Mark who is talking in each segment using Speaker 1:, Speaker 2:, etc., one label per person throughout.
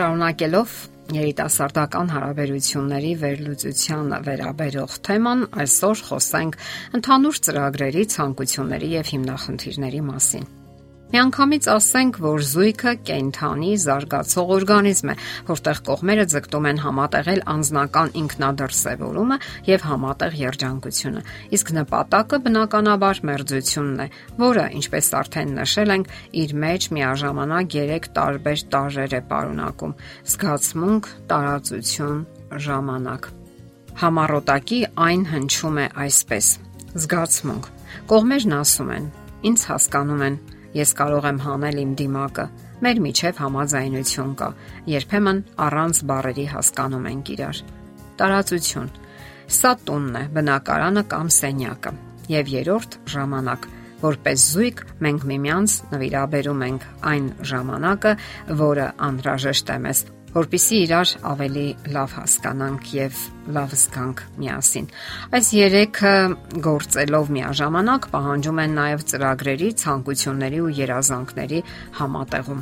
Speaker 1: Շարունակելով երիտասարդական հարաբերությունների վերլուծության վերաբերող թեման, այսօր խոսենք ընդհանուր ծրագրերի, ցանկությունների եւ հիմնախնդիրների մասին։ Միանգամից ասենք, որ զույգը կենթանի զարգացող օրգանիզմ է, որտեղ կողմերը ձգտում են համատեղել անznական ինքնադրսևորումը եւ համատեղ երջանկությունը։ Իսկ նպատակը բնականաբար մերձությունն է, որը, ինչպես արդեն նշել ենք, իր մեջ միաժամանակ 3 տարբեր տարրեր է պարունակում՝ զգացմունք, տարածություն, ժամանակ։ Համառոտակի այն հնչում է այսպես. զգացմունք։ Կողմերն ասում են. Ինձ հասկանում են Ես կարող եմ հանել իմ դիմակը։ Մեր միջև համաձայնություն կա։ Երբեմն առանց բառերի հասկանում ենք իրար։ Տարածություն։ Սա տունն է, բնակարանը կամ սենյակը։ Եվ երրորդ ժամանակ որպես զույգ մենք միմյանց նվիրաբերում ենք այն ժամանակը, որը անհրաժեշտ է մեզ, որpիսի իրար ավելի լավ հասկանանք եւ լավ զգանք միասին։ Այս երեքը գործելով միաժամանակ պահանջում են նաև ծրագրերի, ցանկությունների ու երազանքների համատեղում։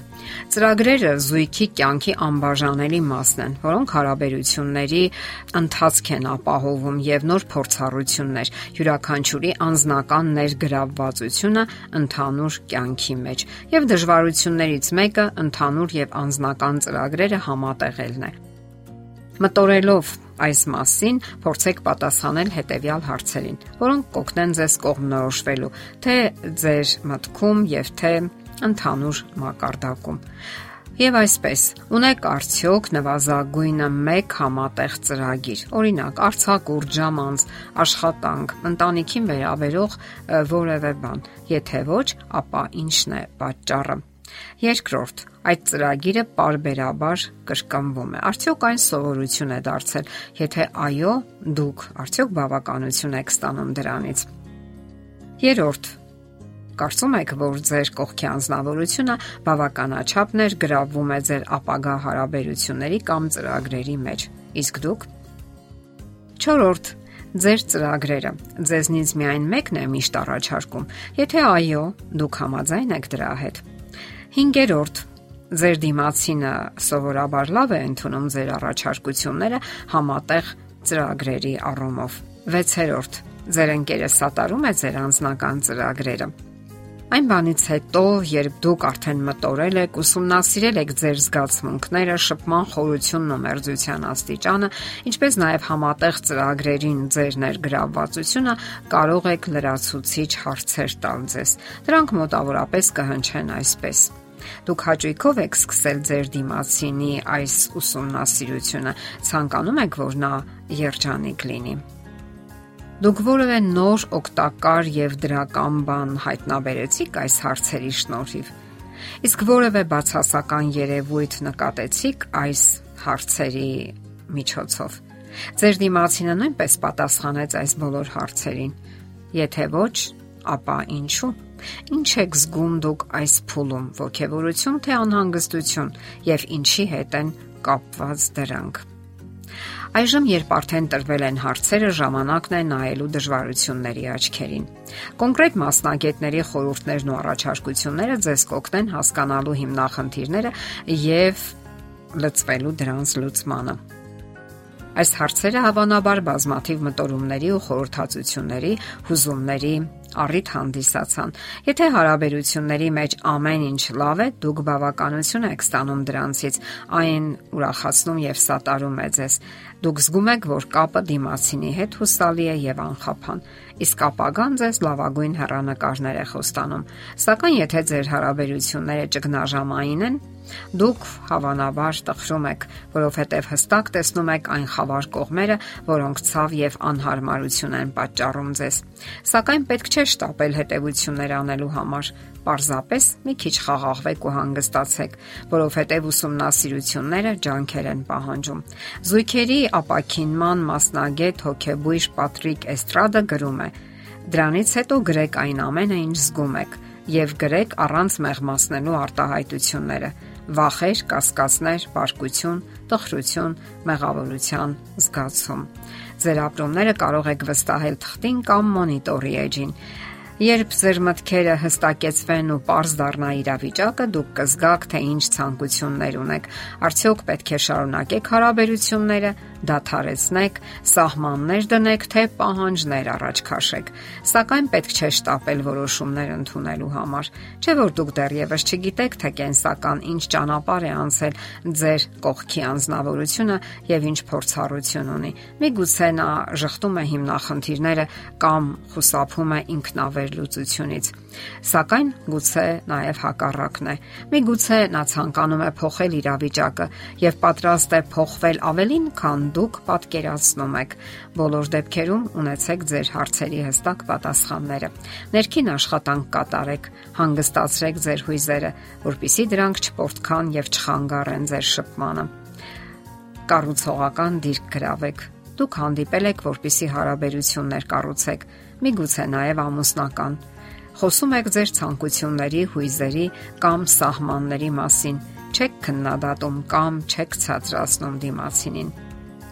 Speaker 1: Ծրագրերը զույգի կյանքի անբաժանելի մասն են, որոնք հարաբերությունների ընթացք են ապահովում եւ նոր փորձառություններ, յուրաքանչյուրի անznական ներգրավվածությունը ընդհանուր կյանքի մեջ եւ դժվարություններից մեկը ընդհանուր եւ անznական ծրագրերը համատեղելն է։ Մտորելով այս մասին փորձեք պատասխանել հետևյալ հարցերին, որոնք կօգնեն ձեզ կողմնորոշվելու թե ձեր մտքում եւ թե ընդհանուր մակարդակում։ Եվ այսպես, ունեք արդյոք նվազագույնը 1 համատեղ ծրագիր։ Օրինակ, արցակուրդ, ժամանց, աշխատանք, ընտանիքին վերաբերող որևէ բան։ Եթե ոչ, ապա ի՞նչն է պատճառը։ Երկրորդ, այդ ծրագիրը parberabar կրկնվում է։ Արդյոք այն սովորություն է դարձել։ Եթե այո, դուք արդյոք բավականություն եք ստանում դրանից։ Երորդ, կարծում եք, որ ձեր կողքի անznավորությունը բավականաչափ ներգրավվում է ձեր ապագա հարաբերությունների կամ ծրագրերի մեջ։ Իսկ դուք։ Չորրորդ, ձեր ծրագրերը. Ձեզնից միայն մեկն է միշտ առաջարկում։ Եթե այո, դուք համաձայն եք դրա հետ։ 5-րդ Ձեր դիմացինը սովորաբար լավ է ընդունում ձեր առաջարկությունները համատեղ ծրագրերի առումով։ 6-րդ Ձեր ընկերը սատարում է ձեր անձնական ծրագրերը։ Այն բանից հետո, երբ դուք արդեն մտորել եք, ուսումնասիրել եք ձեր զգացմունքները, շփման խորությունն ու մերձության աստիճանը, ինչպես նաև համատեղ ծրագրերին ձեր ներգրավվածությունը, կարող եք լրացուցիչ հարցեր տալ ձեզ։ Դրանք մոտավորապես կհնչեն այսպես. Դուք հաճույքով եք սկսել ձեր դիմացինի այս ուսումնասիրությունը, ցանկանում եք, որ նա երջանիկ լինի։ Դուք որևէ նոր օգտակար եւ դրական բան հայտնաբերեցիք այս հարցերի շնորհիվ։ Իսկ որևէ բացասական երևույթ նկատեցիք այս հարցերի միջոցով։ Ձեր դիմացինը նույնպես պատասխանեց այս բոլոր հարցերին։ Եթե ոչ, ապա ինչու՞։ Ինչ եք զգում դուք այս փուլում՝ ողքեվորություն թե անհանգստություն եւ ինչի հետ են կապված դրանք։ Այժմ, երբ արդեն տրվել են հարցերը, ժամանակն է նայելու դժվարությունների աչքերին։ Կոնկրետ մասնագետների խորհուրդներն ու առաջարկությունները ձեզ կօգնեն հասկանալու հիմնախնդիրները եւ լծվելու դրանց լուծմանը։ Այս հարցերը հավանաբար բազմաթիվ մտորումների ու խորհրդածությունների, հուզումների առիթ հանդիսացան։ Եթե հարաբերությունների մեջ ամեն ինչ լավ է, դուք բավականություն եք ստանում դրանցից, այն ուրախացնում եւ սատարում է ձեզ։ Դուք զգում եք, որ կապը դիմացինի հետ հուսալի է եւ անխափան, իսկ ապագան ձեզ լավագույն հեռանկարներ է խոստանում։ Սակայն եթե ձեր հարաբերությունները ճգնաժամային են, դուք հավանաբար տխրում եք, որովհետև հստակ տեսնում եք այն խավար կողմերը, որոնք ցավ եւ անհարմարություն են պատճառում ձեզ։ Սակայն պետք չէ շտապել հետևություններ անելու համար Պարզապես մի քիչ խաղաղվեք ու հանգստացեք, որովհետև ուսումնասիրությունները ջանքեր են պահանջում։ Զույգերի ապակինման մասնագետ հոկեբույժ Պատրիկ Էստրադը գրում է. Դրանից հետո գրեք այն ամենը, ինչ զգում եք, եւ գրեք առանց մեղմացնելու արտահայտությունները վախեր, կասկածներ, բարկություն, տխրություն, մեղավորության զգացում։ Ձեր ապրումները կարող եք վստահել թղթին կամ մոնիտորի էջին Երբ ձեր մտքերը հստակեցվեն ու པարզ դառնա իրավիճակը, դուք կզգաք, թե ինչ ցանկություններ ունեք։ Արդյոք պետք է շարունակեք հարաբերությունները, դադարեցնեք, սահմաններ դնեք, թե պահանջներ առաջ քաշեք։ Սակայն պետք չէ շտապել որոշումներ ընդունելու համար։ Չէ՞ որ դուք դեռևս չգիտեք, թե կենսական ինչ ճանապարհ է անցել ձեր կողքի անznավորությունը եւ ինչ փորձառություն ունի։ Միգուցե նա շղթում է հիմնախնդիրները կամ խուսափում է ինքնավերլուծությունից։ Սակայն գուցե նաև հակառակն է։ Միգուցե նա ցանկանում է փոխել իրավիճակը եւ պատրաստ է փոխվել ավելին, քան դուք պատկերացնում եք։ Բոլոր դեպքերում ունեցեք ձեր հարցերի հստակ պատասխանները։ Ներքին աշխատանք կատարեք, հանգստացրեք ձեր հույզերը, որpիսի դրանք չփորձքան եւ չխանգարեն ձեր շփմանը։ Կառուցողական դիրք գրավեք։ Դուք հանդիպել եք, որpիսի հարաբերություններ կառուցեք, միգուցե նաև ամուսնական։ Խոսում եք ձեր ցանկությունների, հույզերի կամ սահմանների մասին։ Չեք քննադատում կամ չեք ցածրացնում դիմացինին։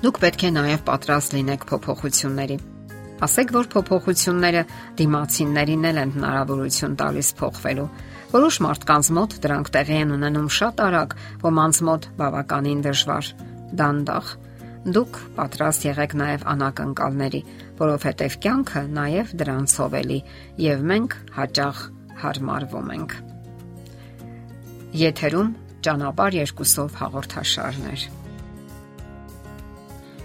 Speaker 1: Դուք պետք է նաև պատրաստ լինեք փոփոխությունների։ Ասեք, որ փոփոխությունները դիմացիններին էլ են հնարավորություն տալիս փոխվելու։ Որոշ մարդկանց մոտ դրանք տեղի են ունենում շատ արագ, ոմանց մոտ բավականին դժվար։ Դանդաղ դուք պատրաստ եղեք նաև անակնկալների, որովհետև կյանքը նաև դրանցով էլի եւ մենք հաճախ հարմարվում ենք։ Եթերում ճանապար երկուսով հաղորդաշարներ։